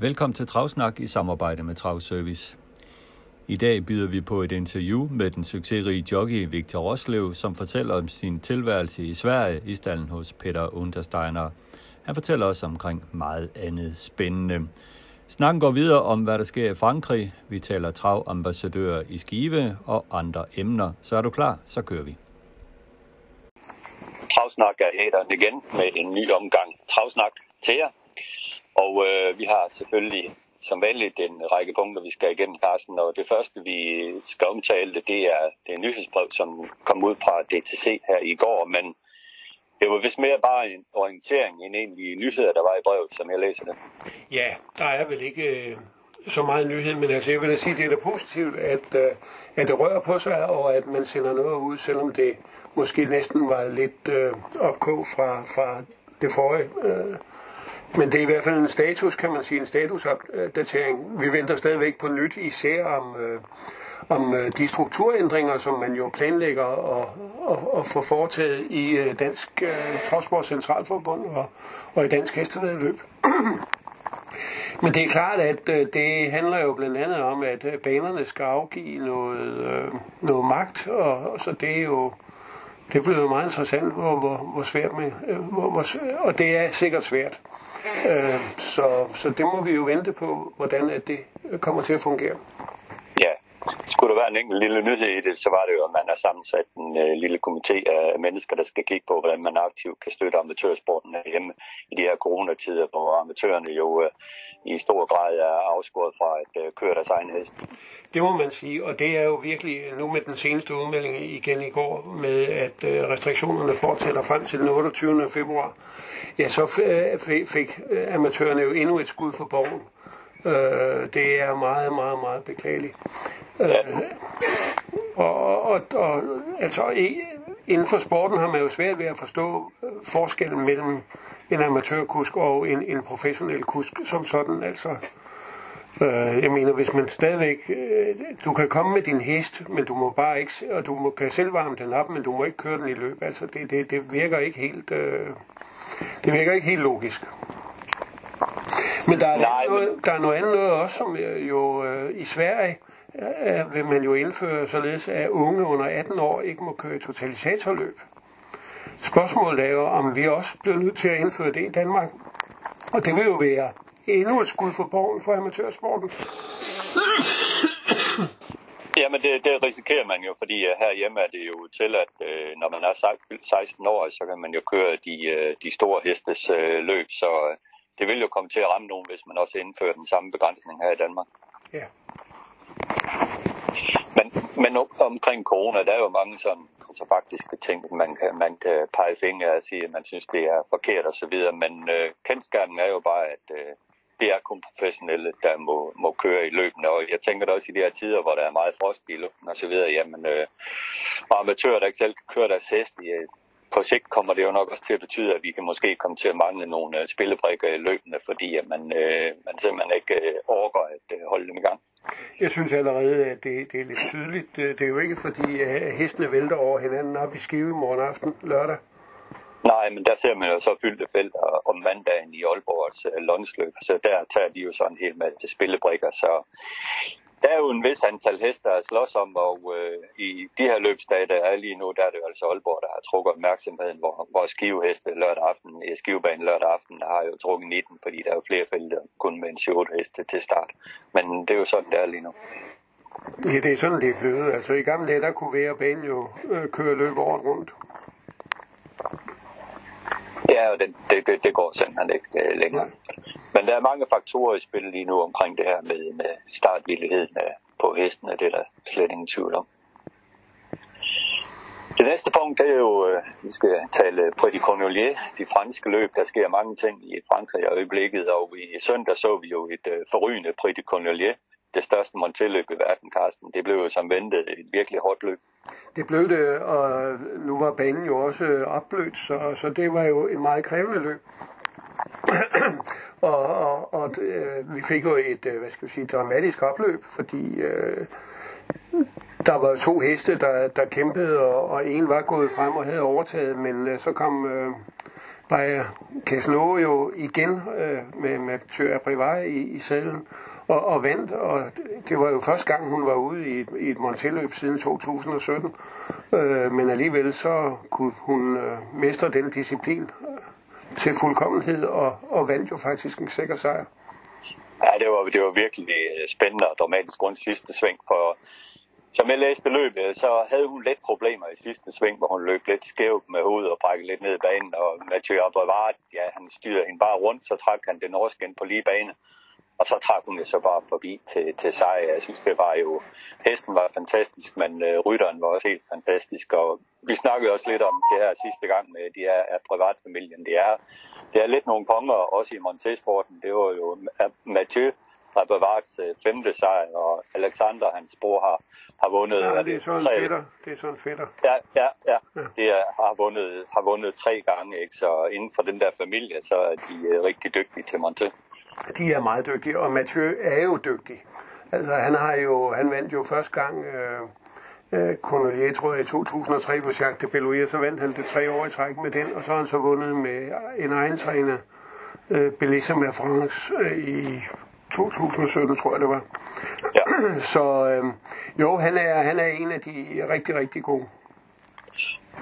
Velkommen til Travsnak i samarbejde med Travservice. I dag byder vi på et interview med den succesrige jockey Victor Roslev, som fortæller om sin tilværelse i Sverige i stallen hos Peter Untersteiner. Han fortæller også omkring meget andet spændende. Snakken går videre om, hvad der sker i Frankrig. Vi taler travambassadører i Skive og andre emner. Så er du klar, så kører vi. Travsnak er hæderen igen med en ny omgang Travsnak til jer. Og øh, vi har selvfølgelig som vanligt en række punkter, vi skal igennem, Carsten. Og det første, vi skal omtale, det er det er nyhedsbrev, som kom ud fra DTC her i går. Men det var vist mere bare en orientering end egentlig nyheder, der var i brevet, som jeg læser det. Ja, der er vel ikke øh, så meget nyhed, men altså, jeg vil sige, det er da positivt, at, øh, at det rører på sig, og at man sender noget ud, selvom det måske næsten var lidt øh, opkog fra, fra det forrige. Øh, men det er i hvert fald en status, kan man sige, en statusopdatering. Vi venter stadigvæk på nyt, især om, øh, om øh, de strukturændringer, som man jo planlægger at, at, at få foretaget i øh, Dansk øh, Transport Centralforbund og, og i Dansk Hestevedløb. Men det er klart, at øh, det handler jo blandt andet om, at øh, banerne skal afgive noget, øh, noget magt, og, og så det er jo det bliver jo meget interessant, hvor, hvor, hvor svært man, øh, hvor, hvor, og det er sikkert svært. Øh, så, så det må vi jo vente på, hvordan at det kommer til at fungere. Skulle der være en enkelt lille nyhed i det, så var det jo, at man har sammensat en øh, lille komité af mennesker, der skal kigge på, hvordan man aktivt kan støtte amatørsporten hjemme i de her coronatider, hvor amatørerne jo øh, i stor grad er afskåret fra at øh, køre deres egen hest. Det må man sige, og det er jo virkelig nu med den seneste udmelding igen i går, med at øh, restriktionerne fortsætter frem til den 28. februar. Ja, så øh, fik øh, amatørerne jo endnu et skud for borgen. Øh, det er meget, meget, meget beklageligt. Øh, og, og, og altså, inden for sporten har man jo svært ved at forstå forskellen mellem en amatørkusk og en, en professionel kusk som sådan. Altså, øh, jeg mener, hvis man stadigvæk, øh, du kan komme med din hest, men du må bare ikke, og du må, kan selv varme den op, men du må ikke køre den i løb. Altså, det, det, det virker ikke helt, øh, det virker ikke helt logisk. Men der er, Nej, noget, der er noget andet noget også, som jo øh, i Sverige øh, vil man jo indføre således, at unge under 18 år ikke må køre totalisatorløb. Spørgsmålet er jo, om vi også bliver nødt til at indføre det i Danmark. Og det vil jo være endnu et skud for borgen for amatørsporten. Jamen det, det risikerer man jo, fordi uh, herhjemme er det jo til, at når man er 16 år, så kan man jo køre de, de store hestes løb, så det vil jo komme til at ramme nogen, hvis man også indfører den samme begrænsning her i Danmark. Ja. Men, men omkring corona, der er jo mange sådan faktiske ting, man kan, man kan pege fingre og sige, at man synes, det er forkert og så videre. Men øh, kendskærmen er jo bare, at øh, det er kun professionelle, der må, må køre i løbende. Og jeg tænker da også i de her tider, hvor der er meget frost i luften og så videre, jamen, øh, og amatører, der ikke selv kan køre deres hest, i, på sigt kommer det jo nok også til at betyde, at vi kan måske komme til at mangle nogle uh, spillebrikker i løbende, fordi at man, uh, man simpelthen ikke uh, overgår at uh, holde dem i gang. Jeg synes allerede, at det, det er lidt tydeligt. Det er jo ikke fordi, at hestene vælter over hinanden op i Skive morgen aften lørdag. Nej, men der ser man jo så fyldte felter om mandagen i Aalborgs uh, lønsløb, så der tager de jo sådan en hel masse spillebrikker, så der er jo en vis antal heste at slås om, og øh, i de her løbsdage, der er lige nu, der er det jo altså Aalborg, der har trukket opmærksomheden, hvor, hvor skiveheste lørdag aften, i skivebanen lørdag aften, der har jo trukket 19, fordi der er jo flere felter, kun med en 7 heste til start. Men det er jo sådan, det er lige nu. Ja, det er sådan, det er blevet. Altså i gamle dage, der kunne være banen jo øh, køre løb året rundt. Ja, og det, det, det går simpelthen ikke øh, længere. Ja. Men der er mange faktorer i spil lige nu omkring det her med, med startvilligheden på hesten, og det er der slet ingen tvivl om. Det næste punkt det er jo, øh, vi skal tale Petit Cornelier, de franske løb. Der sker mange ting i Frankrig i øjeblikket, og i søndag så vi jo et uh, forrygende Petit Cornelier det største Monteløb i verden, Carsten. Det blev jo som ventet et virkelig hårdt løb. Det blev det, og nu var banen jo også øh, opblødt, så, så det var jo et meget krævende løb. og og, og øh, vi fik jo et, øh, hvad skal vi sige, dramatisk opløb, fordi øh, der var to heste, der, der kæmpede, og, og en var gået frem og havde overtaget, men øh, så kom øh, Bayer Casno jo igen øh, med, med Tør Brivard i, i sadlen og, og vandt, og det var jo første gang, hun var ude i et, i et Montelløb siden 2017, øh, men alligevel så kunne hun øh, mestre den disciplin øh, til fuldkommenhed, og, og vandt jo faktisk en sikker sejr. Ja, det var, det var virkelig øh, spændende og dramatisk rundt sidste sving, for som jeg læste løbet, så havde hun lidt problemer i sidste sving, hvor hun løb lidt skævt med hovedet og brækkede lidt ned i banen. Og Mathieu Abrevard, ja, han styrede hende bare rundt, så trak han den norske ind på lige bane. Og så trak hun jo så bare forbi til, til sejr. Jeg synes, det var jo... Hesten var fantastisk, men øh, rytteren var også helt fantastisk. Og vi snakkede også lidt om det her sidste gang med de her af privatfamilien. Det er, det er lidt nogle konger, også i Montesporten. Det var jo Mathieu, har bevaret øh, femte sejr, og Alexander, hans bror, har, har vundet... Ja, det er sådan tre... fætter. Det er sådan fætter. Ja, ja, ja. ja. Det er, har, vundet, har vundet tre gange, ikke? så inden for den der familie, så er de uh, rigtig dygtige til Monte. De er meget dygtige, og Mathieu er jo dygtig. Altså, han har jo, han vandt jo første gang øh, øh, Cornelier, tror jeg, i 2003 på Jacques de Belouier, så vandt han det tre år i træk med den, og så har han så vundet med en egen træner, øh, Bellissima France, øh, i 2017, tror jeg det var. Ja. Så øh, jo, han er, han er en af de rigtig, rigtig gode.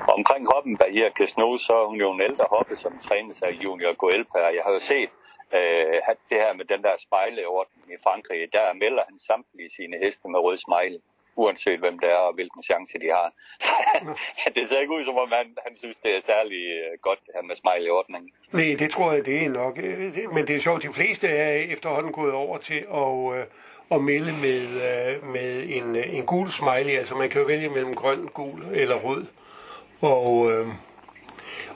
Omkring hoppen Bahia Casno, så er hun jo en ældre hoppe, som trænes af Junior Goelpa. Jeg har jo set øh, det her med den der spejleorden i Frankrig. Der melder han samtlige sine heste med rød smile uanset hvem det er og hvilken chance de har. Så det ser ikke ud som om han, han synes, det er særlig øh, godt det her med smile i ordningen. Nej, det tror jeg, det er nok. Men det er sjovt, de fleste er efterhånden gået over til at, øh, at melde med, øh, med en, en gul smiley. Altså man kan jo vælge mellem grøn, gul eller rød. Og,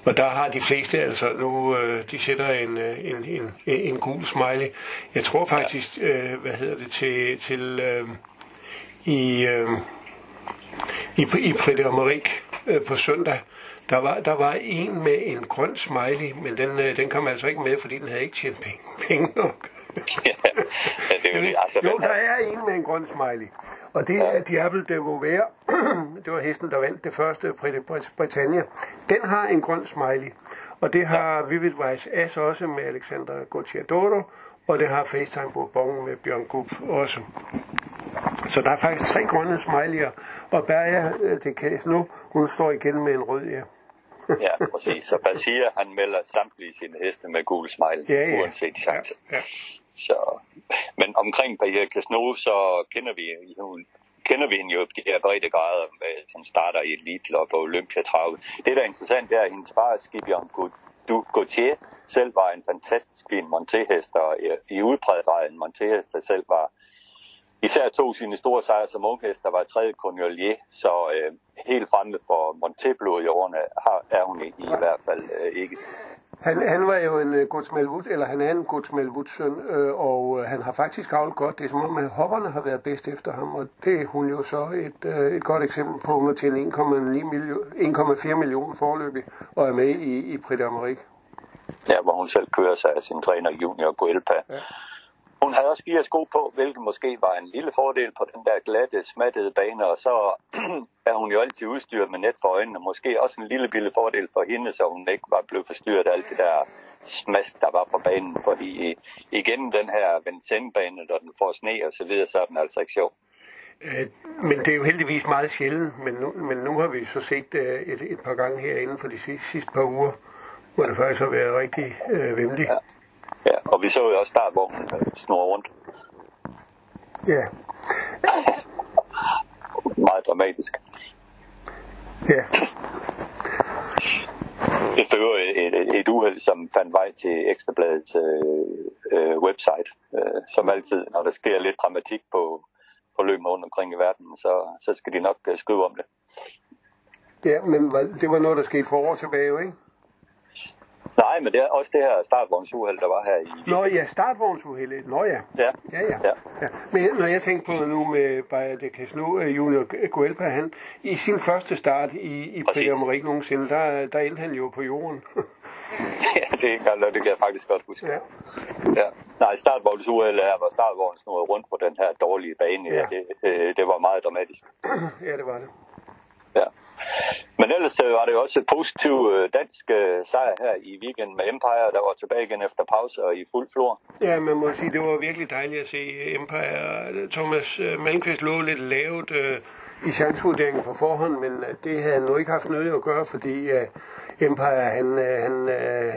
og der har de fleste altså nu, de sætter en, en, en, en gul smiley. Jeg tror faktisk, ja. hvad hedder det, til, til i, øh, i, i Prix øh, på søndag. Der var, der var en med en grøn smiley, men den, øh, den kom altså ikke med, fordi den havde ikke tjent penge, penge nok. ja, det er jo, altså, jo, der er en med en grøn smiley. Og det er Diable de Vauvert. det var hesten, der vandt det første Britannia. Den har en grøn smiley. Og det har Vivid Vice As også med Alexander Gocciadoro. Og det har FaceTime Bourbon med Bjørn Gup også. Så der er faktisk tre grønne smiley'er, og Berja, øh, det kan nu, hun står igen med en rød, ja. ja, præcis. Så Basia, han melder samtlige sine heste med gul smile, ja, ja. uanset chance. Ja, ja. Så, men omkring Bahia Casno, så kender vi hun, kender vi hende jo de her brede grader, øh, som starter i Elitlop og Olympiatravet. Det, der er interessant, det er, at hendes far, Skibion du Gauthier, selv var en fantastisk fin montehest, og i udpræget grad en montehester, selv var især tog sine store sejre som unghest, der var tredje Cornelier, så øh, helt fremme for Monteblod i årene har, er hun i, i hvert fald øh, ikke. Han, han var jo en uh, Gudsmelvud, eller han er en Gudsmelvudsøn, øh, og øh, han har faktisk avlet godt. Det er som om, at hopperne har været bedst efter ham, og det er hun jo så et, øh, et godt eksempel på. Hun har tjent 1,4 millioner forløbig og er med i, i Prix d'Amérique. Ja, hvor hun selv kører sig af sin træner Junior Guelpa. Ja. Hun havde også fire sko på, hvilket måske var en lille fordel på den der glatte, smattede bane, og så er hun jo altid udstyret med net for øjnene. Måske også en lille lille fordel for hende, så hun ikke var blevet forstyrret af alt det der smask, der var på banen. Fordi igen den her Vincennes-bane, når den får sne og så videre, så er den altså ikke sjov. Øh, men det er jo heldigvis meget sjældent, men nu, men nu har vi så set øh, et, et par gange her inden for de sidste, sidste par uger, hvor det faktisk har været rigtig øh, vemmeligt. Ja. Ja, og vi så jo også startvognen snurre rundt. Ja. Meget dramatisk. Ja. Det fører et, et, et uheld, som fandt vej til Ekstrabladets øh, øh, website. Øh, som altid, når der sker lidt dramatik på, på løbet rundt omkring i verden, så, så skal de nok øh, skrive om det. Ja, men det var noget, der skete for år tilbage, ikke? Nej, men det er også det her startvognsuheld, der var her i... Nå ja, startvognsuheldet. Nå ja. Ja. Ja, ja. Ja. ja. Men når jeg tænker på nu med Bayer de Casno, uh, Junior Guelpa, han i sin første start i, i Præcis. Nogensinde, der, der endte han jo på jorden. ja, det, er ikke engang, det kan jeg faktisk godt huske. ja. Ja. Nej, startvognsuheld her var startvognen snurret rundt på den her dårlige bane. Ja. Ja. Det, øh, det var meget dramatisk. ja, det var det. Ja. Men ellers øh, var det jo også et positiv øh, dansk øh, sejr her i weekenden med Empire, der var tilbage igen efter pause og i fuld flor. Ja, man må sige, det var virkelig dejligt at se Empire. Thomas Malmqvist lå lidt lavt øh, i chancevurderingen på forhånd, men det havde han nu ikke haft noget at gøre, fordi øh, Empire, han, øh, han, øh,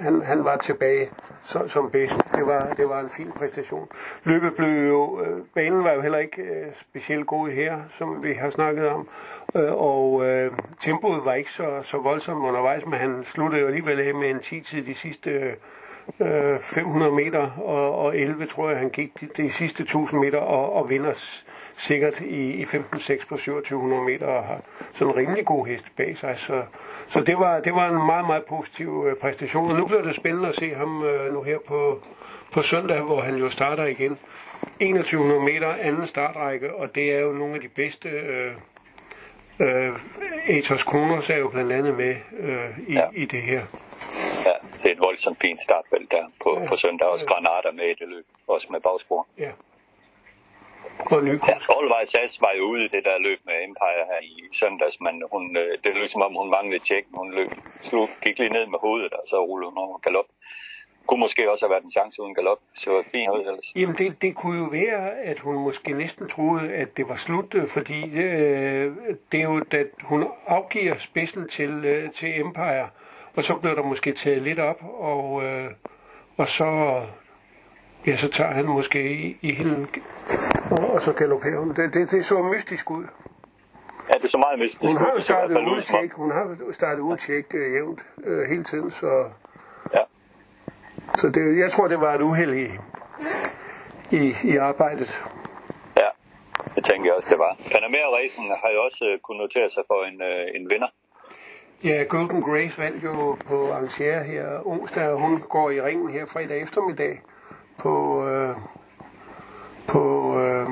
han, han var tilbage som, som bedst. Det var, det var en fin præstation. Løbet blev jo, øh, banen var jo heller ikke øh, specielt god her, som vi har snakket om, øh, og øh, tempoet var ikke så, så voldsomt undervejs, men han sluttede jo alligevel af med en 10-tid de sidste øh, 500 meter, og, og 11 tror jeg, han gik de, de sidste 1000 meter, og, og vinder sikkert i, i 15-6 på 2700 meter, og har sådan en rimelig god hest bag sig. Så, så det, var, det var en meget, meget positiv øh, præstation, og nu bliver det spændende at se ham øh, nu her på, på søndag, hvor han jo starter igen. 2100 meter, anden startrække, og det er jo nogle af de bedste... Øh, Øh, Atos Kronos er jo blandt andet med øh, i, ja. Ja. i det her. Ja, det er et voldsomt fint startfelt der på, Ja. på søndag. Også Granada med i det løb, også med bagspor. Ja. Og Ja, Nykrus. Solvej Sass var jo ude i det der løb med Empire her i søndags, men hun, øh, det lød som om hun manglede tjek. Hun løb, slog, gik lige ned med hovedet, og så rullede hun over galop. Kunne måske også have været en chance uden galop. Så fint ud ellers. Jamen det, det kunne jo være, at hun måske næsten troede, at det var slut, øh, fordi øh, det er jo, da hun afgiver spidsen til, øh, til Empire, og så blev der måske taget lidt op, og, øh, og så, ja, så tager han måske i, i hende, og, og så galopperer hun. Det, det, det så mystisk ud. Ja, det så meget mystisk. Hun har jo startet uden tjek, hun har startet uden tjek øh, jævnt øh, hele tiden, så, Ja. så det, jeg tror, det var et uheld i, i, i arbejdet. Ja, det tænker jeg også, det var. Panamera-racen har jo også øh, kunnet notere sig for en, øh, en vinder. Ja, Golden Grace vandt jo på Arrangere her onsdag, og hun går i ringen her fredag eftermiddag på, øh, på, øh,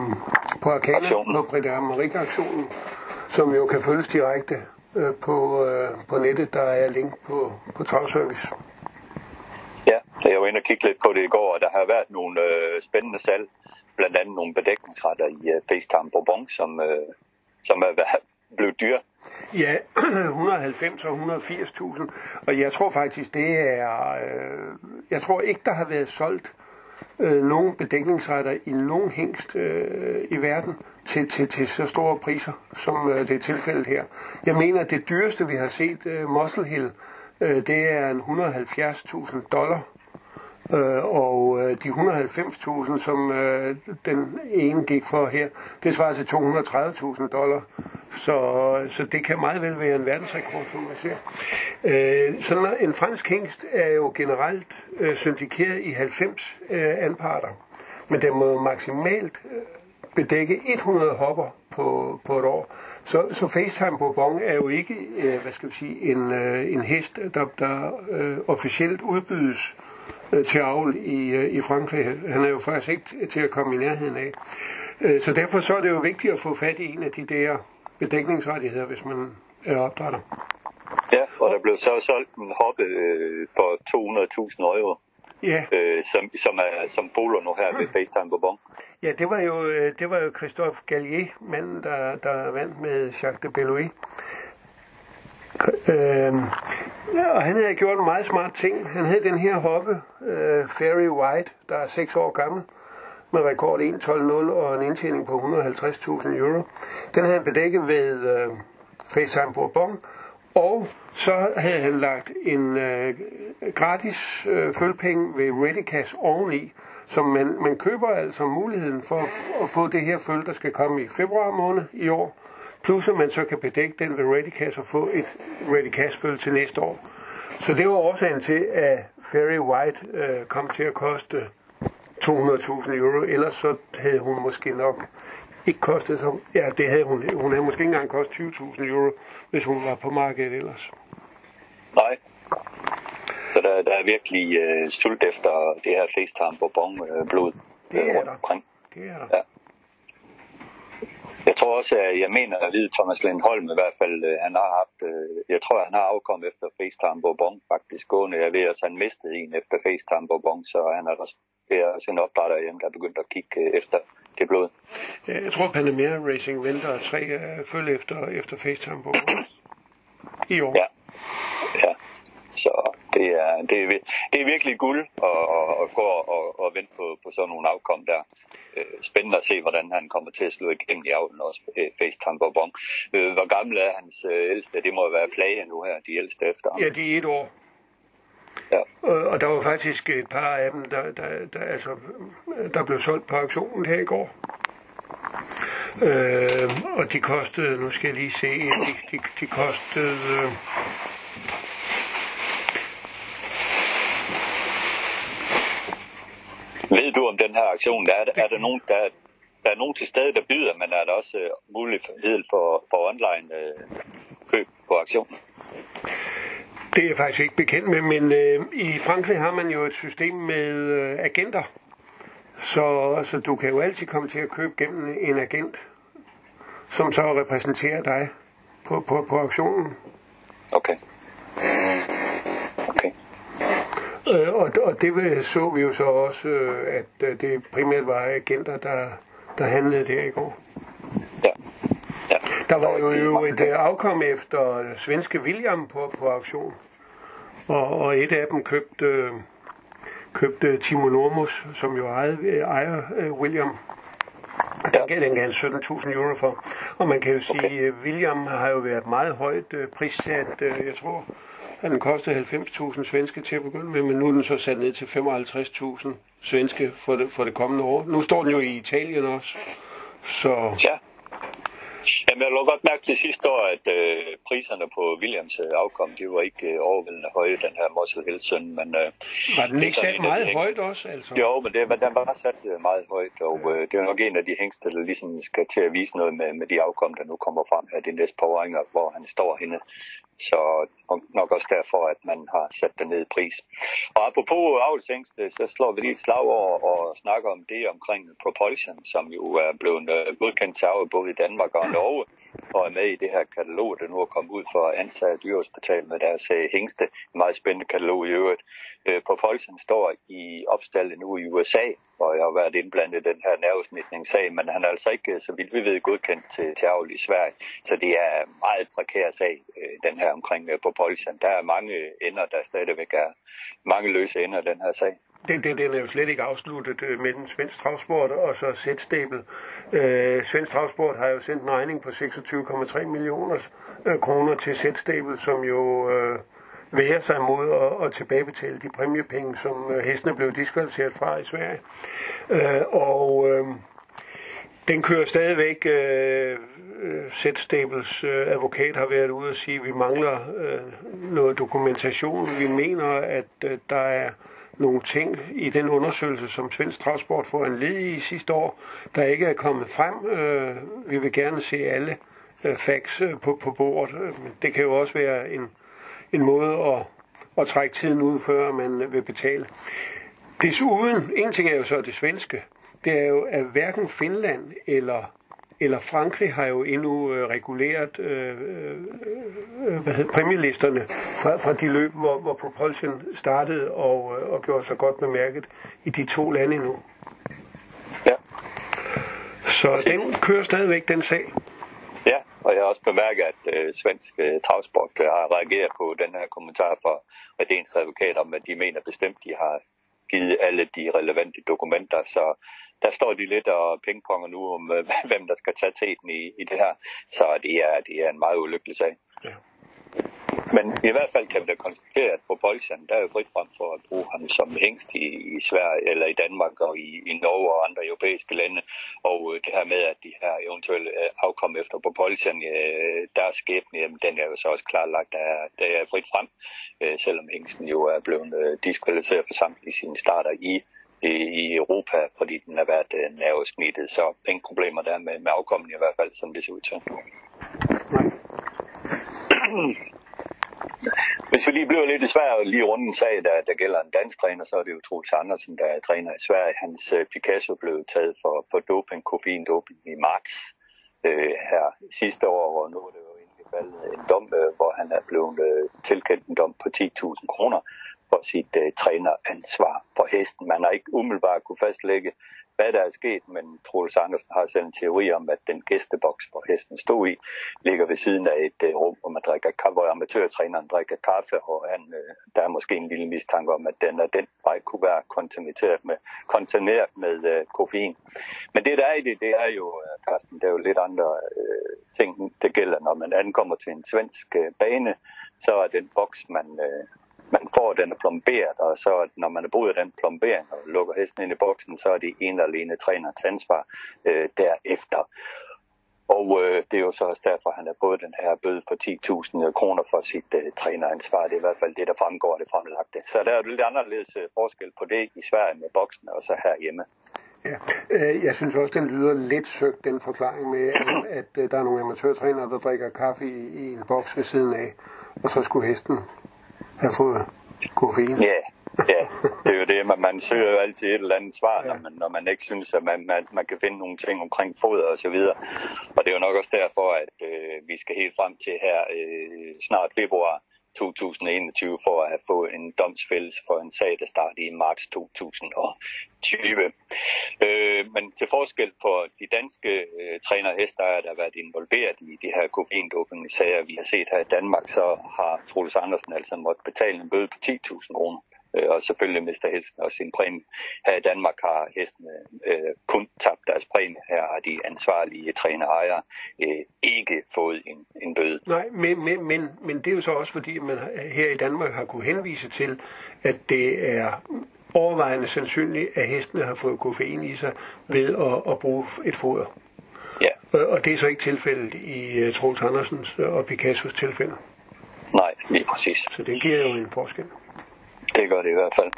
på Arcana, Aktionen. på Brita Amerika-aktionen, som jo kan følges direkte øh, på, øh, på nettet. Der er link på, på Travservice. Ja, jeg var inde og kigge lidt på det i går, og der har været nogle øh, spændende salg. Blandt andet nogle bedækningsretter i øh, FaceTime Bourbon, som, øh, som er været- blevet dyre. Ja, 190 og 180.000. Og jeg tror faktisk, det er... Øh, jeg tror ikke, der har været solgt øh, Øh, nogen bedækningsretter i nogen hængst øh, i verden til, til, til så store priser, som øh, det er tilfældet her. Jeg mener, at det dyreste, vi har set, øh, Muscle Hill, øh, det er en 170.000 dollar. Øh, og øh, de 190.000, som øh, den ene gik for her, det svarer til 230.000 dollar. Så, så det kan meget vel være en verdensrekord, som man ser. Øh, sådan en fransk hængst er jo generelt øh, syndikeret i 90 øh, anparter, men den må maksimalt øh, bedække 100 hopper på, på et år. Så, så FaceTime Bourbon er jo ikke, øh, hvad skal vi sige, en, øh, en hest, der, der øh, officielt udbydes øh, til avl i, øh, i Frankrig. Han er jo faktisk ikke til at komme i nærheden af. Øh, så derfor så er det jo vigtigt at få fat i en af de der bedækningsrettigheder, hvis man er opdrætter. Ja, og der blev så solgt en hoppe øh, for 200.000 euro, Ja, øh, som, som, er, som poler nu her ved FaceTime Bourbon. ja det var jo øh, det var jo Christophe Gallier, manden der, der vandt med Jacques de Belouet. Øh, ja, og han havde gjort en meget smart ting. Han havde den her hoppe, øh, Fairy White, der er 6 år gammel, med rekord 1.12.0 og en indtjening på 150.000 euro. Den havde han bedækket ved øh, FaceTime Bourbon, og så havde han lagt en øh, gratis øh, følpenge ved ReadyCash oveni, som man, man køber altså muligheden for at, at få det her føl, der skal komme i februar måned i år, plus at man så kan bedække den ved ReadyCash og få et ReadyCash føl til næste år. Så det var årsagen til, at Fairy White øh, kom til at koste 200.000 euro, ellers så havde hun måske nok ikke kostet så... Ja, det havde hun. Hun havde måske ikke engang kostet 20.000 euro, hvis hun var på markedet ellers. Nej. Så der, der er virkelig uh, sult efter det her FaceTime Bourbon uh, blod Det er rundt omkring. Det er der. Ja. Jeg tror også, at jeg mener at vide, Thomas Lindholm i hvert fald, øh, han har haft, øh, jeg tror, han har afkommet efter FaceTime Bourbon faktisk gående. Jeg ved, at han mistede en efter FaceTime Bourbon, så han er også, det er også en opdrætter hjemme, der er begyndt at kigge øh, efter det blod. Jeg tror, Panamera Racing venter tre følge efter, efter FaceTime på i år. Ja. Ja. Så det er, det er, det er virkelig guld at, at, gå og, og vente på, på sådan nogle afkom der. Øh, Spændende at se, hvordan han kommer til at slå igennem i avlen også, øh, FaceTime Bourbon. Øh, Hvor gammel er hans ældste? Det må være plage nu her, de ældste efter ham. Ja, de er et år. Ja. Og, og der var faktisk et par af dem, der, der, der, altså, der blev solgt på auktionen her i går. Øh, og de kostede, nu skal jeg lige se, de, de, de kostede... Øh, Ved du om den her aktion, der er, er der nogen, der, der er nogen til stede, der byder, men er der også øh, mulighed for, for online øh, køb på aktionen? Det er jeg faktisk ikke bekendt med, men øh, i Frankrig har man jo et system med øh, agenter. Så, så du kan jo altid komme til at købe gennem en agent, som så repræsenterer dig på, på, på auktionen. Okay. Okay. Øh, og, og det så vi jo så også, øh, at øh, det primært var agenter, der, der handlede der i går. Ja. ja. Der var jo, jo et øh, afkom efter svenske William på, på auktion. Og, og et af dem købte, købte Timo Normus, som jo ejede, ejer William. Den gav den han 17.000 euro for. Og man kan jo sige, Okay. William har jo været meget højt prissat. Jeg tror, at den kostede 90.000 svenske til at begynde med, men nu er den så sat ned til 55.000 svenske for det, for det kommende år. Nu står den jo i Italien også. Så Ja. Jamen, jeg lå godt mærke til sidste år, at øh, priserne på Williams øh, afkom, de var ikke øh, overvældende høje, den her Hill Søn, men øh, var den det er ikke sat de meget hængste- højt også? Altså? Jo, men det, var- den var sat øh, meget højt, og øh, det er nok en af de hængste, der ligesom skal til at vise noget med, med de afkom, der nu kommer frem her de næste par åringer, hvor han står henne. Så nok, også derfor, at man har sat den ned i pris. Og apropos avlsængste, så slår vi lige et slag over og snakker om det omkring Propulsion, som jo er blevet øh, godkendt til både i Danmark og Norge, og er med i det her katalog, der nu er kommet ud for ansat dyrehospital med deres øh, hængste. En meget spændende katalog i øvrigt. Øh, Propulsion står i opstallet nu i USA, hvor jeg har været indblandet i den her nervesmitningssag, men han er altså ikke, øh, så vidt vi ved, godkendt til, til avl i Sverige. Så det er en meget prekær sag, øh, den her omkring øh, Polsen Der er mange ender, der stadigvæk er mange løse ender i den her sag. Den, den, den er jo slet ikke afsluttet øh, med den svensk travsport og så Z-stable. Øh, svensk travsport har jo sendt en regning på 26,3 millioner øh, kroner til Z-stable, som jo øh, værer sig mod at, at tilbagebetale de præmiepenge, som øh, hestene blev diskvalificeret fra i Sverige. Øh, og øh, den kører stadigvæk. Øh, øh, Z-Stables øh, advokat har været ude og sige, at vi mangler øh, noget dokumentation. Vi mener, at øh, der er nogle ting i den undersøgelse, som Svensk Transport får en led i sidste år, der ikke er kommet frem. Øh, vi vil gerne se alle øh, facts øh, på, på bordet. Øh, men det kan jo også være en, en måde at, at trække tiden ud, før man øh, vil betale. Desuden, en ting er jo så det svenske, det er jo, at hverken Finland eller, eller Frankrig har jo endnu øh, reguleret øh, øh, hvad hedder, præmielisterne fra, fra de løb, hvor, hvor Propulsion startede og, øh, og gjorde sig godt bemærket i de to lande endnu. Ja. Så den kører stadigvæk, den sag. Ja, og jeg har også bemærket, at øh, svensk øh, travsport øh, har reageret på den her kommentar fra Redens advokat om, at de mener bestemt, de har givet alle de relevante dokumenter, så der står de lidt og pingponger nu om, øh, hvem der skal tage teten i, i det her. Så det er, det er en meget ulykkelig sag. Ja. Men i hvert fald kan vi da konstatere, at Propulsion, der er jo frit frem for at bruge ham som hængst i, i Sverige eller i Danmark og i, i Norge og andre europæiske lande. Og øh, det her med, at de her eventuelle øh, afkom efter Propulsion, øh, deres skæbne, jamen, den er jo så også klarlagt, der er, der er frit frem, selvom hængsten jo er blevet diskvalificeret for samtlige sine starter i i Europa, fordi den har været øh, nervesnittet, så ingen problemer der med, med afkommen i hvert fald, som det ser ud til. Nej. Hvis vi lige bliver lidt i Sverige lige rundt en sag, der, der gælder en dansk træner, så er det jo Troels Andersen, der er træner i Sverige. Hans øh, Picasso blev taget for, for doping, koffein doping i marts øh, her sidste år, og nu er det jo egentlig faldet en dom, øh, hvor han er blevet øh, tilkendt en dom på 10.000 kroner for sit uh, træneransvar for hesten. Man har ikke umiddelbart kunne fastlægge, hvad der er sket, men Troels Andersen har selv en teori om, at den gæsteboks, hvor hesten stod i, ligger ved siden af et uh, rum, hvor man drikker kaffe, hvor amatørtræneren drikker kaffe, og han, uh, der er måske en lille mistanke om, at den og den vej kunne være kontamineret med, kontamineret med uh, koffein. Men det der er i det, det er jo, uh, Carsten, det er jo lidt andre uh, ting, det gælder, når man ankommer til en svensk uh, bane, så er den boks, man, man får, den plomberet, og så når man har brugt den plombering og lukker hesten ind i boksen, så er det en eller alene trænerens ansvar øh, derefter. Og øh, det er jo så også derfor, at han har fået den her bøde på 10.000 kroner for sit øh, træneransvar. Det er i hvert fald det, der fremgår af det fremlagte. Så der er jo lidt anderledes øh, forskel på det i Sverige med boksen og så herhjemme. Ja, øh, jeg synes også, den lyder lidt søgt, den forklaring med, at, øh, der er nogle amatørtrænere, der drikker kaffe i, i en boks ved siden af, og så skulle hesten have fået koffein. Ja, ja, det er jo det, man, man søger jo altid et eller andet svar, ja. når, man, når man ikke synes, at man, man, man kan finde nogle ting omkring foder og så videre. Og det er jo nok også derfor, at øh, vi skal helt frem til her øh, snart februar 2021 for at få fået en domsfældelse for en sag, der startede i marts 2020. Øh, men til forskel for de danske øh, træner der har været involveret i de her koffeindoping-sager, vi har set her i Danmark, så har Troels Andersen altså måttet betale en bøde på 10.000 kroner. Øh, og selvfølgelig mister hesten også sin præmie. Her i Danmark har hestene øh, kun tabt deres præmie. Her har de ansvarlige træner ejere øh, ikke fået en, en bøde. Nej, men, men, men, men det er jo så også fordi, man her i Danmark har kunne henvise til, at det er overvejende sandsynligt, at hestene har fået koffein i sig ved at, at bruge et foder. Ja. Og det er så ikke tilfældet i uh, Troels Andersens og Picassos tilfælde. Nej, lige præcis. Så det giver jo en forskel. Det gør det i hvert fald.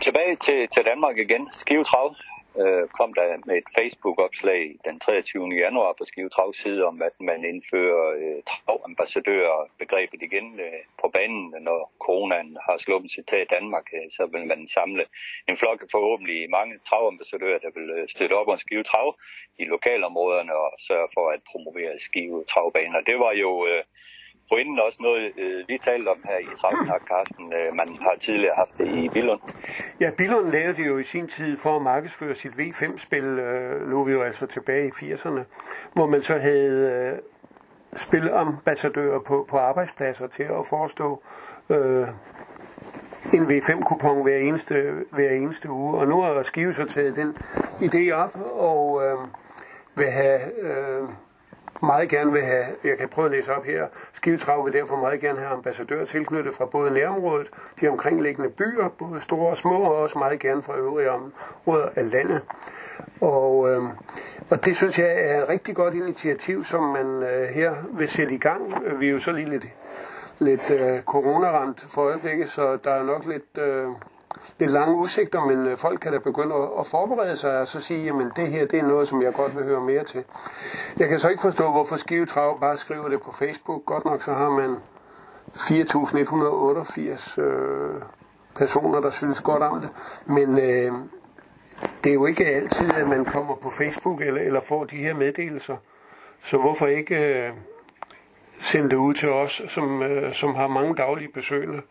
Tilbage til, til Danmark igen. Skive Trav øh, kom der med et Facebook-opslag den 23. januar på Skive Travs side om, at man indfører øh, travambassadører begrebet igen øh, på banen, når coronaen har sluppet sig til Danmark, øh, så vil man samle en flok af forhåbentlig mange travambassadører, der vil øh, støtte op om Skive Trav i lokalområderne og sørge for at promovere Skive Travbaner. Det var jo øh, forinden også noget, øh, vi talte om her i Travsnak, Carsten. Øh, man har tidligere haft det i Billund. Ja, Billund lavede det jo i sin tid for at markedsføre sit V5-spil, øh, nu er vi jo altså tilbage i 80'erne, hvor man så havde øh, spilambassadører på, på arbejdspladser til at forestå øh, en V5-kupon hver eneste, hver eneste uge. Og nu har Skive så taget den idé op og øh, vil have... Øh, meget gerne vil have, jeg kan prøve at læse op her, Skivetrav vil derfor meget gerne have ambassadører tilknyttet fra både nærområdet, de omkringliggende byer, både store og små, og også meget gerne fra øvrige områder af landet. Og, øh, og det synes jeg er et rigtig godt initiativ, som man øh, her vil sætte i gang. Vi er jo så lige lidt, lidt øh, coronaramt for øjeblikket, så der er nok lidt... Øh, lidt lange udsigter, men øh, folk kan da begynde at, at forberede sig og så sige, jamen det her det er noget, som jeg godt vil høre mere til. Jeg kan så ikke forstå, hvorfor Skive Trav bare skriver det på Facebook. Godt nok så har man 4.188 øh, personer, der synes godt om det. Men øh, det er jo ikke altid, at man kommer på Facebook eller, eller får de her meddelelser. Så hvorfor ikke øh, sende det ud til os, som, øh, som har mange daglige besøgende?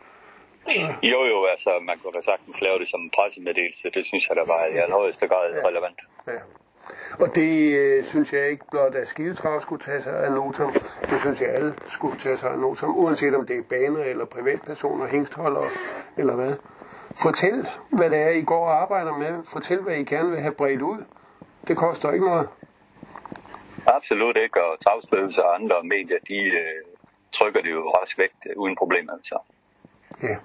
Jo, jo, altså man kunne da sagtens lave det som en pressemeddelelse. Det synes jeg, der var i allerhøjeste grad ja. relevant. Ja. Og det øh, synes jeg ikke blot, at Skidetrav skulle tage sig af notam. Det synes jeg alle skulle tage sig af notam, uanset om det er baner eller privatpersoner, hængstholdere eller hvad. Fortæl, hvad det er, I går og arbejder med. Fortæl, hvad I gerne vil have bredt ud. Det koster ikke noget. Absolut ikke, og travsbøvelser og andre medier, de øh, trykker det jo rask øh, uden problemer. Altså. Ja.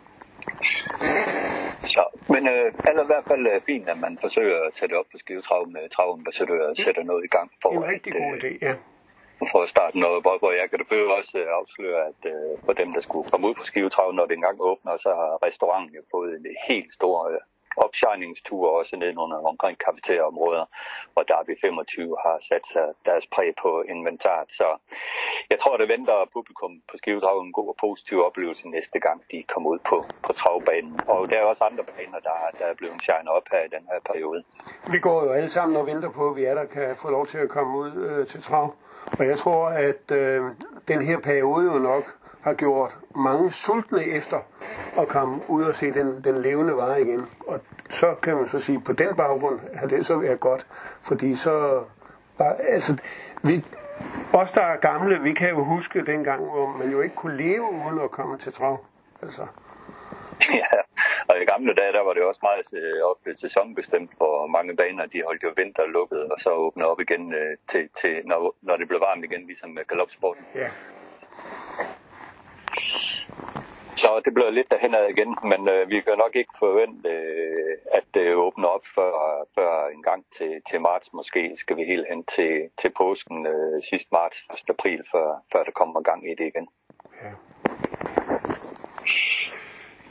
Så, men øh, eller i hvert fald øh, fint, at man forsøger at tage det op på skivetrav med travambassadører og sætter noget i gang. For, det er en rigtig god idé, ja. For at starte noget, hvor, hvor jeg kan det også øh, afsløre, at øh, for dem, der skulle komme ud på skivetrav, når det engang åbner, så har restauranten jo fået en helt stor øh, opshiningsture også ned under omkring kafeterieområder, hvor Derby 25 har sat sig deres præg på inventaret. Så jeg tror, det venter publikum på Skivedrag en god og positiv oplevelse næste gang, de kommer ud på, på travbanen. Og der er også andre baner, der, der er blevet shine op her i den her periode. Vi går jo alle sammen og venter på, at vi er der kan få lov til at komme ud øh, til trav. Og jeg tror, at øh, den her periode jo nok har gjort mange sultne efter at komme ud og se den, den levende vare igen. Og så kan man så sige, på den baggrund har det så været godt, fordi så bare, altså, vi, os der er gamle, vi kan jo huske dengang, hvor man jo ikke kunne leve uden at komme til trav. Altså. Ja, og i gamle dage, der var det også meget øh, op sæsonbestemt, for mange baner, de holdt jo vinter lukket, og så åbnede op igen øh, til, til når, når det blev varmt igen, ligesom med galopsporten. Ja. Så det bliver lidt derhenad igen, men øh, vi kan nok ikke forvente, øh, at det åbner op før, før en gang til, til marts. Måske skal vi helt hen til, til påsken øh, sidst marts, 1. april, før, før der kommer gang i det igen. Ja.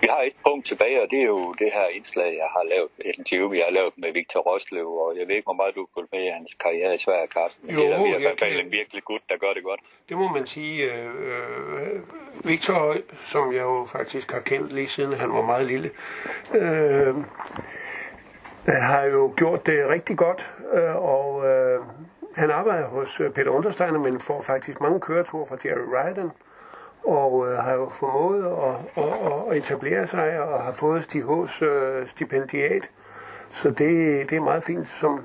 Vi har et punkt tilbage, og det er jo det her indslag, jeg har lavet, et interview, jeg har lavet med Victor Roslev, og jeg ved ikke, hvor meget du har fulgt med i hans karriere i Sverige, Carsten. Men Jo, det er i hvert fald en virkelig gut, der gør det godt. Det må man sige. Øh, øh, Victor, som jeg jo faktisk har kendt lige siden han var meget lille, øh, har jo gjort det rigtig godt, øh, og øh, han arbejder hos øh, Peter Understeiner, men får faktisk mange køreture fra Jerry Ryden, og øh, har jo formået at, at, at, etablere sig, og har fået Stig H's øh, stipendiat. Så det, det er meget fint, som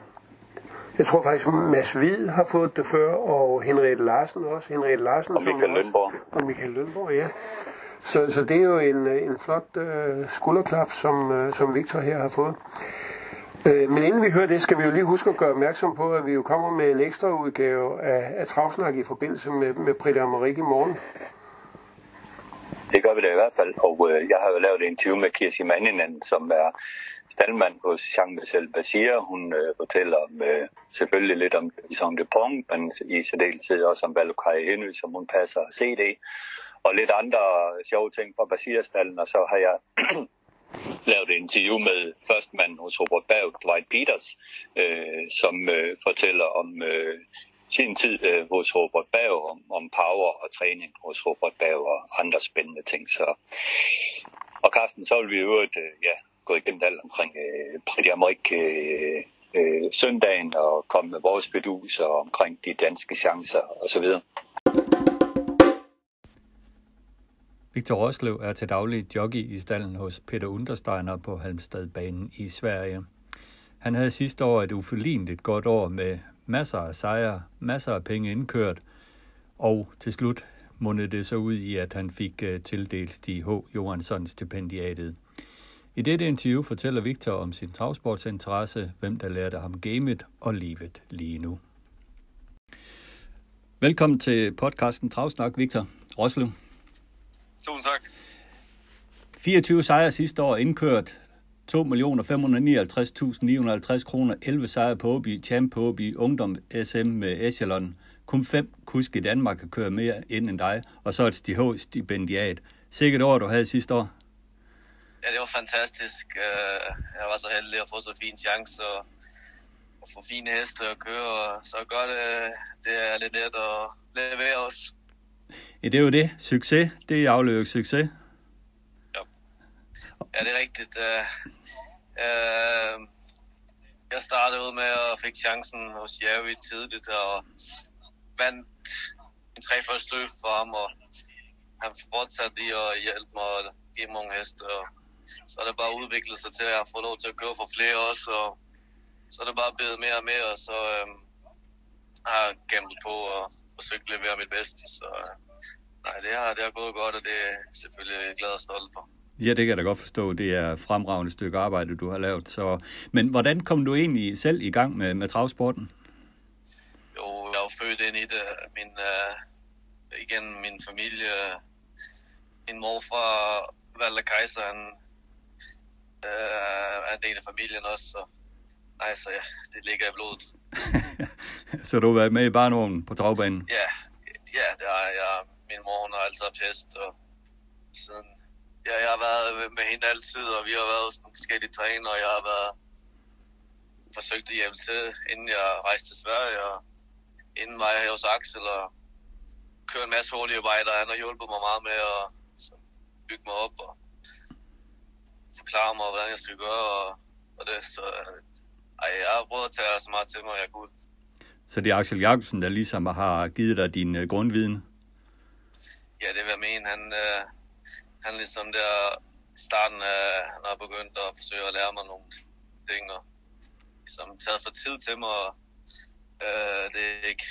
jeg tror faktisk, Mads Hvid har fået det før, og Henriette Larsen også. Henriette Larsen, Og Michael også- Lønborg. Og Michael Lønborg, ja. Så, så det er jo en, øh, en flot øh, skulderklap, som, øh, som Victor her har fået. Øh, men inden vi hører det, skal vi jo lige huske at gøre opmærksom på, at vi jo kommer med en ekstra udgave af, af Travsnak i forbindelse med, med Britta Amarik i morgen. Det gør vi da i hvert fald, og øh, jeg har jo lavet et interview med Kirsi Manninen, som er standmand hos Jean-Michel Basir. Hun øh, fortæller om, øh, selvfølgelig lidt om Jean de Pong, men i særdeleshed også om Valokai Henry, som hun passer CD, og lidt andre sjove ting fra Basirstallen, og så har jeg lavet et interview med førstmanden hos Robert Berg, Dwight Peters, øh, som øh, fortæller om øh, sin tid øh, hos Robert Berg, om, om power og træning hos Robert Berg og andre spændende ting. Så. Og Carsten, så vil vi jo øh, ja, gå igennem alt omkring øh, Pretty Amerik øh, øh, søndagen og komme med vores beduser omkring de danske chancer osv. Victor Roslev er til daglig jockey i stallen hos Peter Untersteiner på Halmstadbanen i Sverige. Han havde sidste år et uforligneligt godt år med masser af sejre, masser af penge indkørt, og til slut mundede det så ud i, at han fik øh, tildelt Stig H. Johansson stipendiatet. I dette interview fortæller Victor om sin travsportsinteresse, hvem der lærte ham gamet og livet lige nu. Velkommen til podcasten Travsnak, Victor Roslev. Tusind tak. 24 sejre sidste år indkørt. 2.559.950 kroner, 11 sejre på Åby, champ på Åby, ungdom SM med Echelon. Kun fem kusk i Danmark kan køre mere ind end dig, og så et stipendiat. Sikkert år, du havde sidste år. Ja, det var fantastisk. Øh, Jeg var så heldig at få så fin chance og, og få fine heste at køre, og så gør det, det er lidt let at levere os. Ja, det er jo det. Succes, det er afløbet succes. Ja, det er rigtigt. Øh, øh, Jeg startede ud med at fik chancen hos Jerry tidligt og vandt en tre første løb for ham, og han fortsatte lige at hjælpe mig og give mig nogle heste. Og så er det bare udviklet sig til at få lov til at køre for flere også, og så er det bare blevet mere og mere, og så øh, har jeg gamblet på og forsøgt at levere mit bedste. Så øh, nej, det har, det har gået godt, og det er selvfølgelig glad og stolt for. Ja, det kan jeg da godt forstå. Det er et fremragende stykke arbejde, du har lavet. Så... Men hvordan kom du egentlig selv i gang med, med travsporten? Jo, jeg er født ind i det. Min, øh, igen, min familie, min morfar, Valder Kaiser, han øh, er en del af familien også, så nej, så ja, det ligger i blodet. så du har været med i barnevognen på travbanen? Ja, ja, det har jeg. Min mor, hun har altid haft hest, og siden, ja, jeg har været med hende altid, og vi har været hos nogle forskellige træner, og jeg har været forsøgt at hjælpe til, inden jeg rejste til Sverige, og inden var jeg hos Axel, og køre en masse hurtige arbejder. Han har hjulpet mig meget med at bygge mig op og forklare mig, hvordan jeg skal gøre, og, og det, så ej, jeg har prøvet at tage så meget til mig, jeg kunne. Så det er Axel Jacobsen, der ligesom har givet dig din uh, grundviden? Ja, det vil jeg mene. Han, uh, han ligesom der i starten af, han har begyndt at forsøge at lære mig nogle ting, og ligesom taget sig tid til mig, og øh, det er ikke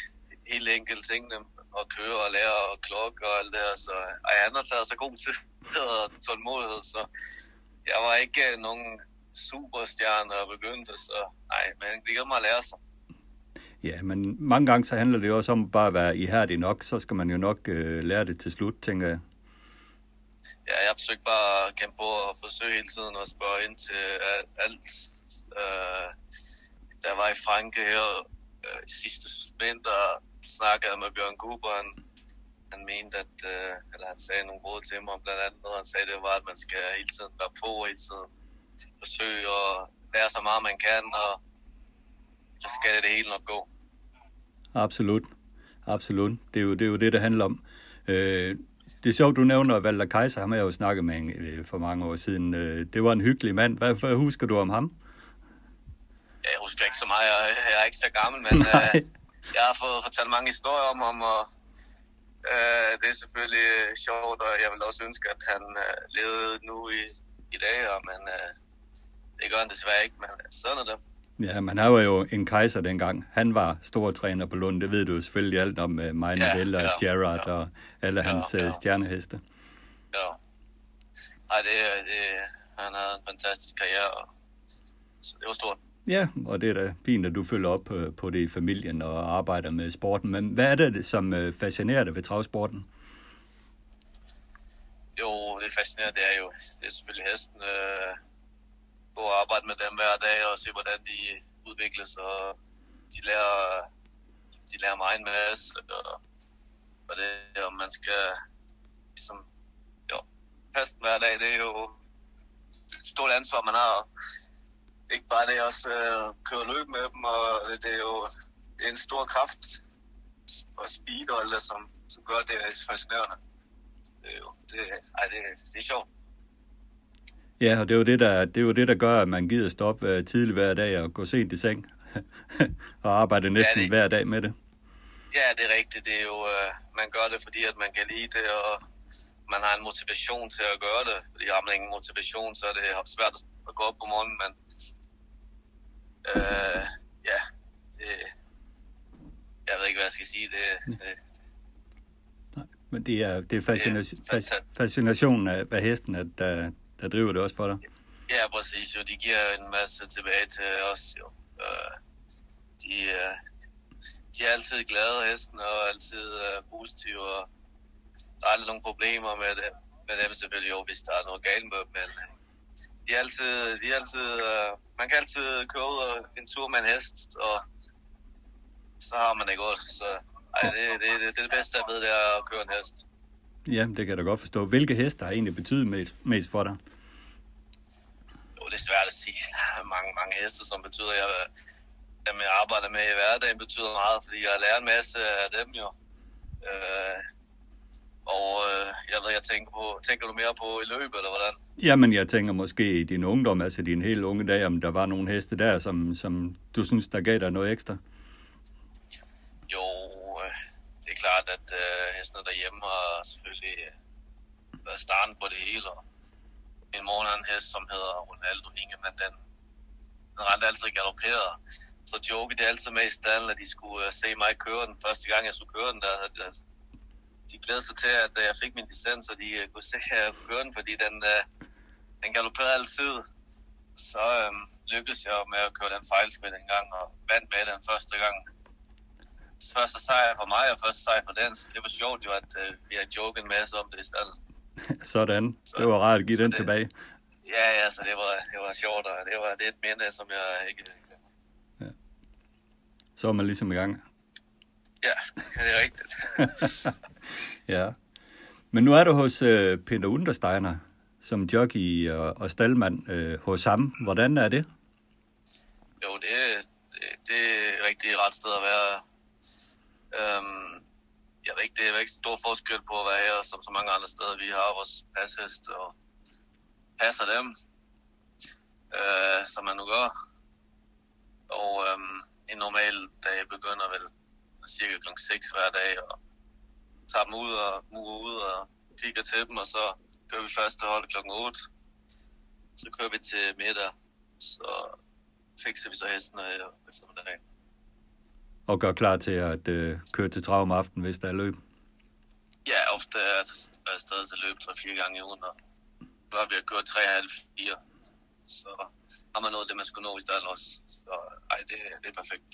helt enkelt tingene at køre og lære og klokke og alt det her, så ej, han har taget sig god tid og tålmodighed, så jeg var ikke øh, nogen superstjerne og begyndte, så nej, men det gør mig at lære sig. Ja, men mange gange så handler det jo også om bare at være ihærdig nok, så skal man jo nok øh, lære det til slut, tænker jeg. Ja, jeg forsøgte bare at kæmpe på og forsøge hele tiden at spørge ind til øh, alt. Øh, der var i Franke her øh, sidste vinter, snakkede med Bjørn Guber, han, han mente, at, øh, eller han sagde nogle råd til mig, blandt andet, og han sagde, det var, at man skal hele tiden være på, hele tiden forsøge at lære så meget, man kan, og så skal det, det hele nok gå. Absolut. Absolut. Det er jo det, er jo det, det handler om. Øh, det er sjovt, du nævner Valder Kaiser, ham har jeg jo snakket med øh, for mange år siden. Øh, det var en hyggelig mand. Hvad, hvad husker du om ham? Jeg husker ikke så meget. Jeg, jeg er ikke så gammel, men øh, jeg har fået fortalt mange historier om ham, og øh, det er selvfølgelig sjovt, og jeg vil også ønske, at han øh, levede nu i, i dag, og, men øh, det gør han desværre ikke, men sådan er det. Ja, han var jo en kejser dengang. Han var stor træner på Lund. Det ved du selvfølgelig alt om uh, Mine ja, Vell og ja, Gerard ja. og alle hans ja, ja. stjerneheste. Ja. Ej, det, det, han havde en fantastisk karriere, så det var stort. Ja, og det er da fint, at du følger op på det i familien og arbejder med sporten. Men hvad er det, som øh, fascinerer dig ved travsporten? Jo, det fascinerer, det er jo det er selvfølgelig hesten. Øh, gå og arbejde med dem hver dag og se, hvordan de udvikles, og de lærer, de lærer mig en masse, og, og det, om man skal ligesom, jo, passe hver dag, det er jo et stort ansvar, man har. Ikke bare det også øh, køre løb med dem, og det, det er jo det er en stor kraft og speed og alt det, som, som gør det fascinerende. Det er jo, det, ej, det, det er sjovt. Ja, og det er jo det, der, det er jo det, der gør, at man gider stoppe uh, tidligt hver dag og gå sent i seng og arbejde næsten ja, det, hver dag med det. Ja, det er rigtigt. Det er jo, uh, man gør det, fordi at man kan lide det, og man har en motivation til at gøre det. Fordi har man ingen motivation, så er det svært at gå op på morgenen, men uh, ja, det, jeg ved ikke, hvad jeg skal sige. Det, det, men det er, det er fascination, fascinationen af, af hesten, at der, der driver det også for dig. Ja, præcis. Jo. De giver en masse tilbage til os. Jo. Øh, de, øh, de er altid glade, hesten, og altid øh, positive. Og der er aldrig nogen problemer med, det, med dem selvfølgelig, jo, hvis der er noget galt med dem. Men de er altid, de er altid, man kan altid køre ud en tur med en hest, og så har man det godt. Så ej, det, det, det, det er det bedste, jeg ved, det er at køre en hest. Ja, det kan jeg da godt forstå. Hvilke heste har egentlig betydet mest, mest for dig? Det er svært at sige. Der er mange, mange heste, som betyder, at jeg, dem jeg arbejder med i hverdagen, betyder meget, fordi jeg lærer en masse af dem jo. Øh, og øh, jeg ved, jeg tænker på, tænker du mere på i løbet, eller hvordan? Jamen, jeg tænker måske i din ungdom, altså din helt unge dag, om der var nogle heste der, som, som du synes, der gav dig noget ekstra? Jo, øh, det er klart, at øh, hestene derhjemme har selvfølgelig været starten på det hele, og min mor har en hest, som hedder Ronaldo Inge, men den, den rendte altid galopperet. Så jokede de altid med i stallen, at de skulle uh, se mig køre den. Første gang, jeg skulle køre den, der, de, altså, de glædede sig til, at uh, jeg fik min licens, og de uh, kunne se, at jeg køre den, fordi den, uh, den galopperede altid. Så uh, lykkedes jeg med at køre den fejlfri den gang, og vandt med den første gang. Første sejr for mig, og første sejr for den, så det var sjovt jo, at øh, vi har joket med os om det i stallen. Sådan. Så, det var rart at give den det, tilbage. Ja, ja, så det var, det var sjovt, og det var det et minde, som jeg ikke glemmer. Ja. Så er man ligesom i gang. Ja, det er rigtigt. ja. Men nu er du hos uh, Peter Understeiner. som jockey og, og staldmand øh, hos ham. Hvordan er det? Jo, det, det, det er rigtig ret sted at være. Øhm, jeg ved ikke, det er ikke stor forskel på at være her, som så mange andre steder. Vi har vores pashest og passer dem, øh, som man nu gør. Og øh, en normal dag begynder vel cirka kl. 6 hver dag, og tager dem ud og murer ud og kigger til dem, og så kører vi første hold kl. 8. Så kører vi til middag, så fikser vi så hesten øh, eftermiddagen. Og gør klar til at øh, køre til trav om aftenen, hvis der er løb? Ja, ofte er jeg afsted til løb 3-4 gange i ugen, og nu har vi kørt 3,5-4. Så har man noget det, man skulle nå i stedet også. Så ej, det, det er perfekt.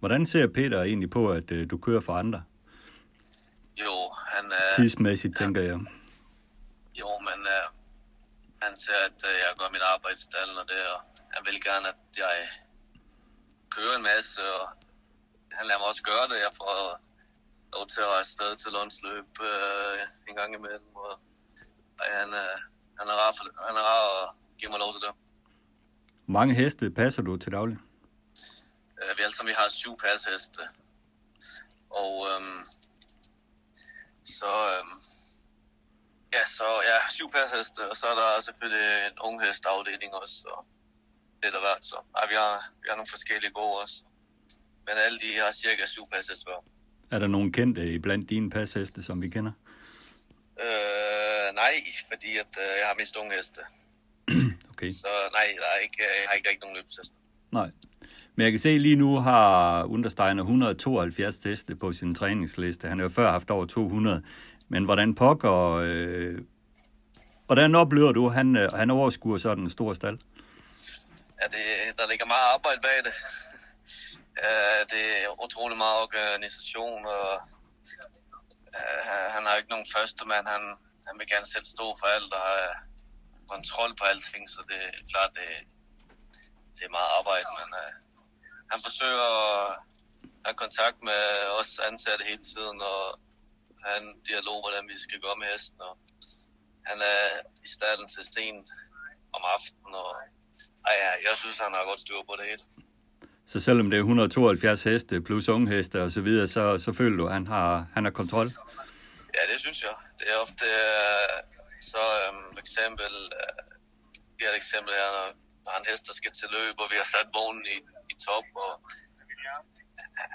Hvordan ser Peter egentlig på, at øh, du kører for andre? Jo, han er... Tidsmæssigt, tænker jeg. Jo, men uh, han ser, at uh, jeg gør mit arbejde i stallen og det, og han vil gerne, at jeg kører en masse, og han lader mig også gøre det. Jeg får lov til at rejse sted til Lundsløb uh, en gang imellem, og ej, han, uh, han, er rar for, han er rar at give mig lov til det. Mange heste passer du til daglig? Uh, vi sammen vi har syv pasheste, og um, så, øhm, ja, så ja, syv pasheste, og så er der selvfølgelig en unghestafdeling også, og lidt af hvert. Så ja, vi, har, vi har nogle forskellige gode også. Men alle de har cirka syv pasheste hver. Er der nogen kendte i blandt dine pasheste, som vi kender? Øh, nej, fordi at, øh, jeg har mest ungheste. okay. Så nej, der er ikke, jeg har ikke rigtig nogen løbsheste. Nej. Men jeg kan se lige nu har Understeiner 172 heste på sin træningsliste. Han har jo før haft over 200. Men hvordan pokker... Øh, hvordan oplever du, han, øh, han overskuer sådan en stor stald? Ja, det, der ligger meget arbejde bag det. Uh, det er utrolig meget organisation, og uh, han har ikke nogen første mand. Han, han vil gerne selv stå for alt og have kontrol på alting, så det er klart, det, det er meget arbejde, men uh, han forsøger at have kontakt med os ansatte hele tiden, og have en dialog, hvordan vi skal gå med hesten, og han er i stallen til sten om aftenen, og ej, jeg synes, han har godt styr på det hele. Så selvom det er 172 heste plus unge heste og så videre, så, så føler du, at han har, han har kontrol? Ja, det synes jeg. Det er ofte, uh, så um, for eksempel, uh, vi har et eksempel her, når, når han hester skal til løb, og vi har sat vognen i, i top, og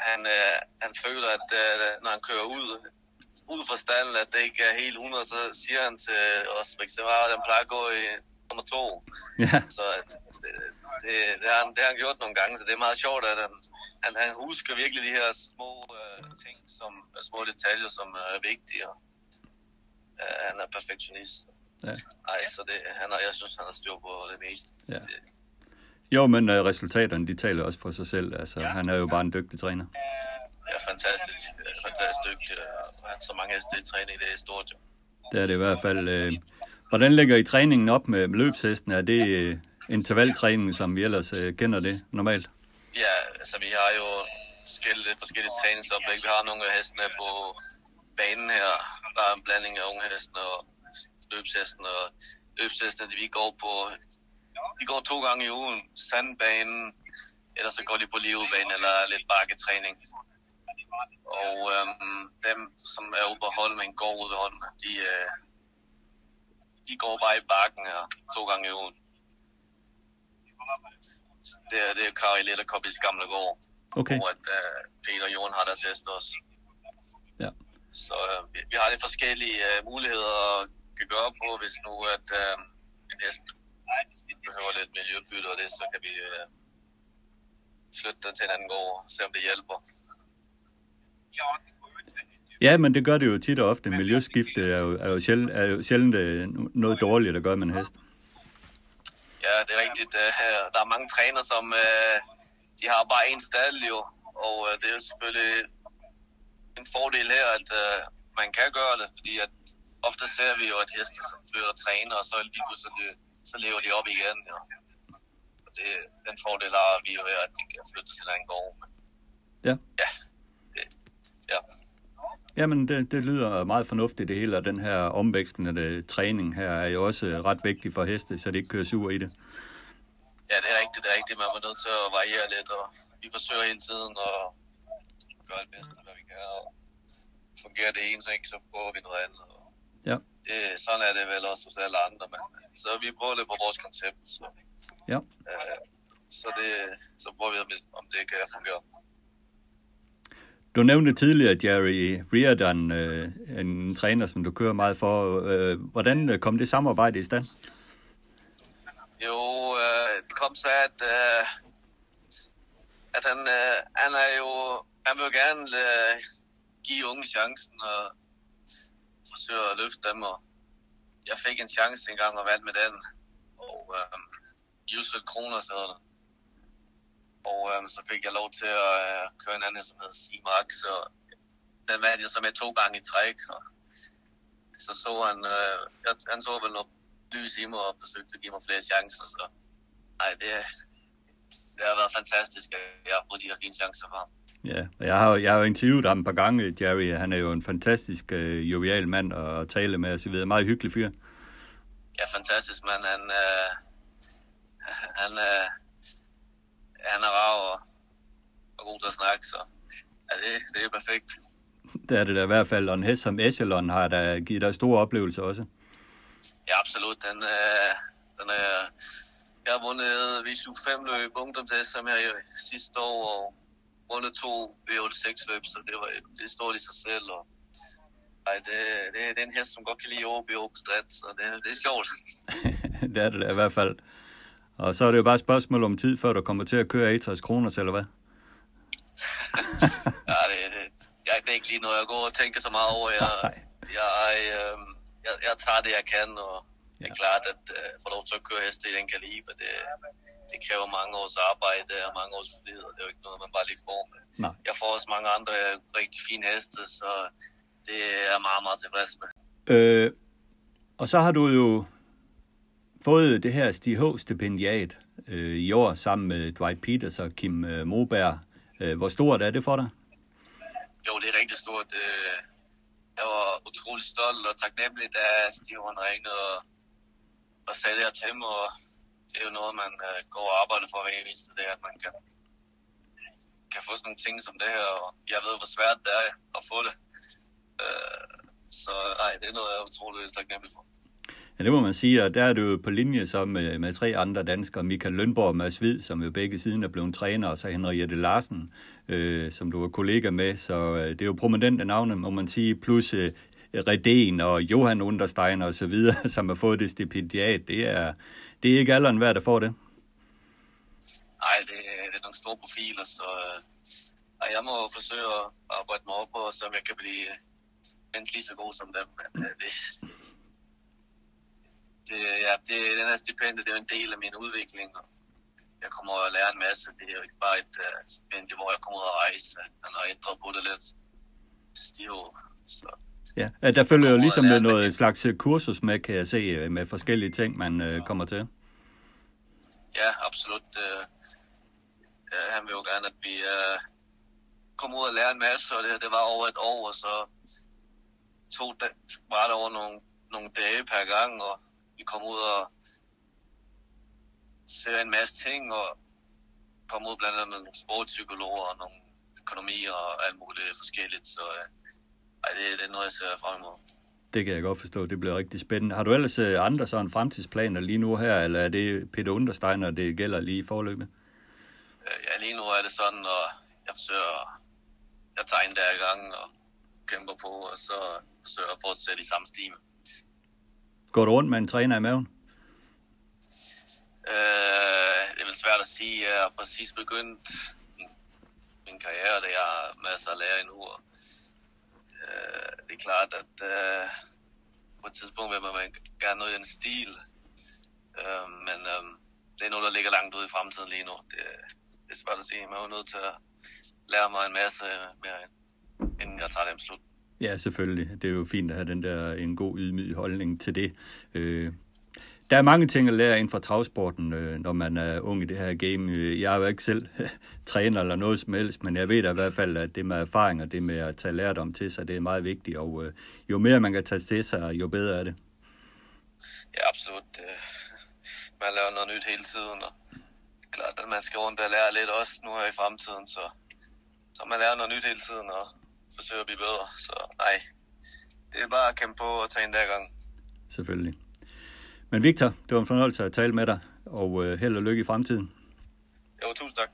han, uh, han føler, at uh, når han kører ud, ud fra stallen, at det ikke er helt 100, så siger han til os, for eksempel, at den plejer at gå i nummer to. Ja. Så det, det, det, har han, det har han gjort nogle gange, så det er meget sjovt, at han, han, han husker virkelig de her små uh, ting, som små detaljer, som er vigtige. Uh, han er perfektionist. Ja. Ej, så det, han har, jeg synes, han har styr på det meste. Ja. Jo, men uh, resultaterne, de taler også for sig selv. Altså, han er jo bare en dygtig træner. Ja, fantastisk. Fantastisk dygtig. Og han så mange heste i træning, det er stort jo. Det er det i hvert fald. Uh, hvordan lægger I træningen op med løbshesten? Er det uh, intervaltræning, som vi ellers øh, kender det normalt? Ja, altså vi har jo forskellige, forskellige træningsoplæg. Vi har nogle af hestene på banen her. Der er en blanding af unge hesten og løbshesten. Og løbshestene, vi går på de går to gange i ugen. Sandbanen, eller så går de på livebanen eller lidt bakketræning. Og øhm, dem, som er ude på Holmen, går ude ved Holmen, de, øh, de går bare i bakken her to gange i ugen. Det er, det er Kari Lille Koppis gamle gård. Okay. Hvor at, øh, Peter og Jon har deres hest også. Ja. Så øh, vi, vi har lidt forskellige øh, muligheder at kan gøre på, hvis nu at øh, en hest behøver lidt miljøbytte og det, så kan vi øh, flytte den til en anden gård og se om det hjælper. Ja, men det gør det jo tit og ofte. Miljøskifte er jo, er jo, sjældent, er jo sjældent noget dårligt at gøre med en hest. Ja, det er rigtigt. Øh, Der er mange træner, som øh, de har bare en stald jo, og øh, det er selvfølgelig en fordel her, at man kan gøre det, fordi at ofte ser vi jo, at heste som flytter træner, og så lige pludselig så lever de op igen. Jo. Og det, den fordel har vi jo her, at de kan flytte til en gård. Men, Ja. ja, det, ja. Jamen, det, det lyder meget fornuftigt det hele, og den her omvækstende træning her er jo også ret vigtig for heste, så det ikke kører sur i det. Ja, det er rigtigt, det er rigtigt. Man er nødt til at variere lidt, og vi forsøger hele tiden at gøre det bedste, hvad vi kan, og fungerer det ene, så ikke, så prøver vi noget andet. Og Ja, det, sådan er det vel også hos alle andre, men så vi prøver lidt på vores koncept, så, ja. øh, så, det, så prøver vi, om det, om det kan fungere. Du nævnte tidligere Jerry Riordan, øh, en træner, som du kører meget for. Øh, hvordan øh, kom det samarbejde i stand? Jo, øh, det kom så, at, øh, at han, øh, han er jo, han vil jo gerne øh, give unge chancen og forsøge at løfte dem, og jeg fik en chance engang og vandt med den, og øh, Jusuf Kroner så og øh, så fik jeg lov til at øh, køre en anden, som hedder Simax, så den vandt jeg så med to gange i træk, og så så han, øh, jeg, han så vel noget lys i mig og forsøgte at give mig flere chancer, så nej, det, det har været fantastisk, at jeg har fået de her fine chancer for ham. Ja, og jeg har, jeg har jo interviewet ham et par gange, Jerry. Han er jo en fantastisk øh, jovial mand at tale med og så videre. Meget hyggelig fyr. Ja, fantastisk mand. Han, øh, han, øh, han er rar og, og god til at snakke, så ja, det, det er perfekt. Det er det da i hvert fald. Og en hest som Echelon har da givet dig store oplevelser også. Ja, absolut. Den, øh, den er, jeg har vundet VSU 5 løb ungdomshest som her sidste år, og vundet to V86 løb, så det, var, det stort i sig selv. Og, ej, det, det, det er en hest, som godt kan lide OB og Strat, så det, det er sjovt. det er det da i hvert fald. Og så er det jo bare et spørgsmål om tid, før du kommer til at køre 60 kroner, eller hvad? ja, det, det, jeg, det er ikke lige noget, jeg går og tænker så meget over. Jeg, Nej. jeg, øh, jeg, jeg tager det, jeg kan, og det er Ja. klart, at øh, få lov til at køre heste i den kaliber, det, det kræver mange års arbejde og mange års flid, og det er jo ikke noget, man bare lige får. Men Nej. Jeg får også mange andre rigtig fine heste, så det er jeg meget, meget tilfreds med. Øh, og så har du jo fået det her Stig H-stipendiat øh, i år sammen med Dwight Peters og Kim øh, Moberg. Øh, hvor stort er det for dig? Jo, det er rigtig stort. Øh, Jeg var utrolig stolt og taknemmelig, da Steven ringede og, og sagde det her til mig. Og det er jo noget, man øh, går og arbejder for hver eneste dag, at man kan, kan få sådan nogle ting som det her. Og jeg ved, hvor svært det er at få det. Øh, så nej, det er noget, jeg er utrolig taknemmelig for. Ja, det må man sige, og der er du jo på linje så med, med tre andre danskere, Michael Lønborg og Mads Hvid, som jo begge siden er blevet træner, og så Henriette Larsen, øh, som du er kollega med, så øh, det er jo prominente navne, må man sige, plus øh, Reden og Johan Understeiner og så videre, som har fået det stipendiat. Det er, det er ikke alderen værd, der får det. Nej, det, øh, det er nogle store profiler, så øh, jeg må forsøge at arbejde mig op på, så jeg kan blive øh, mindst lige så god som dem. Men, øh, det, det, ja, det, den her stipendie, det er jo en del af min udvikling, og jeg kommer at lære en masse. Det er jo ikke bare et uh, stipendie, hvor jeg kommer ud og rejse. Han har ændret på det lidt. Stiv, så Ja, der følger jo ligesom med noget det. slags øh, kursus med, kan jeg se, øh, med forskellige ting, man øh, kommer til. ja, absolut. Øh, øh, han vil jo gerne, at vi øh, kommer ud og lærer en masse, og det, det var over et år, og så to da- var det over nogle, nogle dage per gang, og vi kom ud og ser en masse ting, og kom ud blandt andet med nogle sportspsykologer og nogle økonomi og alt muligt forskelligt, så øh, det, det er noget, jeg ser frem imod. Det kan jeg godt forstå, det bliver rigtig spændende. Har du ellers øh, andre sådan fremtidsplaner lige nu her, eller er det Peter Understeiner, det gælder lige i forløbet? Øh, Ja, lige nu er det sådan, og jeg forsøger, jeg tager en der i gang og kæmper på, og så forsøger jeg at fortsætte i samme stime. Går du rundt med en træner i maven? Øh, det er vel svært at sige, jeg har præcis begyndt min, karriere, og jeg har masser at lære endnu. Og, øh, det er klart, at øh, på et tidspunkt vil man gerne noget i den stil, øh, men øh, det er noget, der ligger langt ude i fremtiden lige nu. Det, det er svært at sige. Man er jo nødt til at lære mig en masse mere, inden jeg tager dem slut. Ja, selvfølgelig. Det er jo fint at have den der en god ydmyg holdning til det. Øh, der er mange ting at lære inden for travsporten, øh, når man er ung i det her game. Jeg er jo ikke selv træner eller noget som helst, men jeg ved da i hvert fald, at det med erfaring og det med at tage lærdom til sig, det er meget vigtigt, og øh, jo mere man kan tage til sig, jo bedre er det. Ja, absolut. Øh, man laver noget nyt hele tiden, og klart, at man skal rundt og lære lidt også nu her i fremtiden, så, så man lærer noget nyt hele tiden og forsøger at blive bedre. Så nej, det er bare at kæmpe på og tage en dag gang. Selvfølgelig. Men Victor, det var en fornøjelse at tale med dig, og øh, held og lykke i fremtiden. Jo, tusind tak.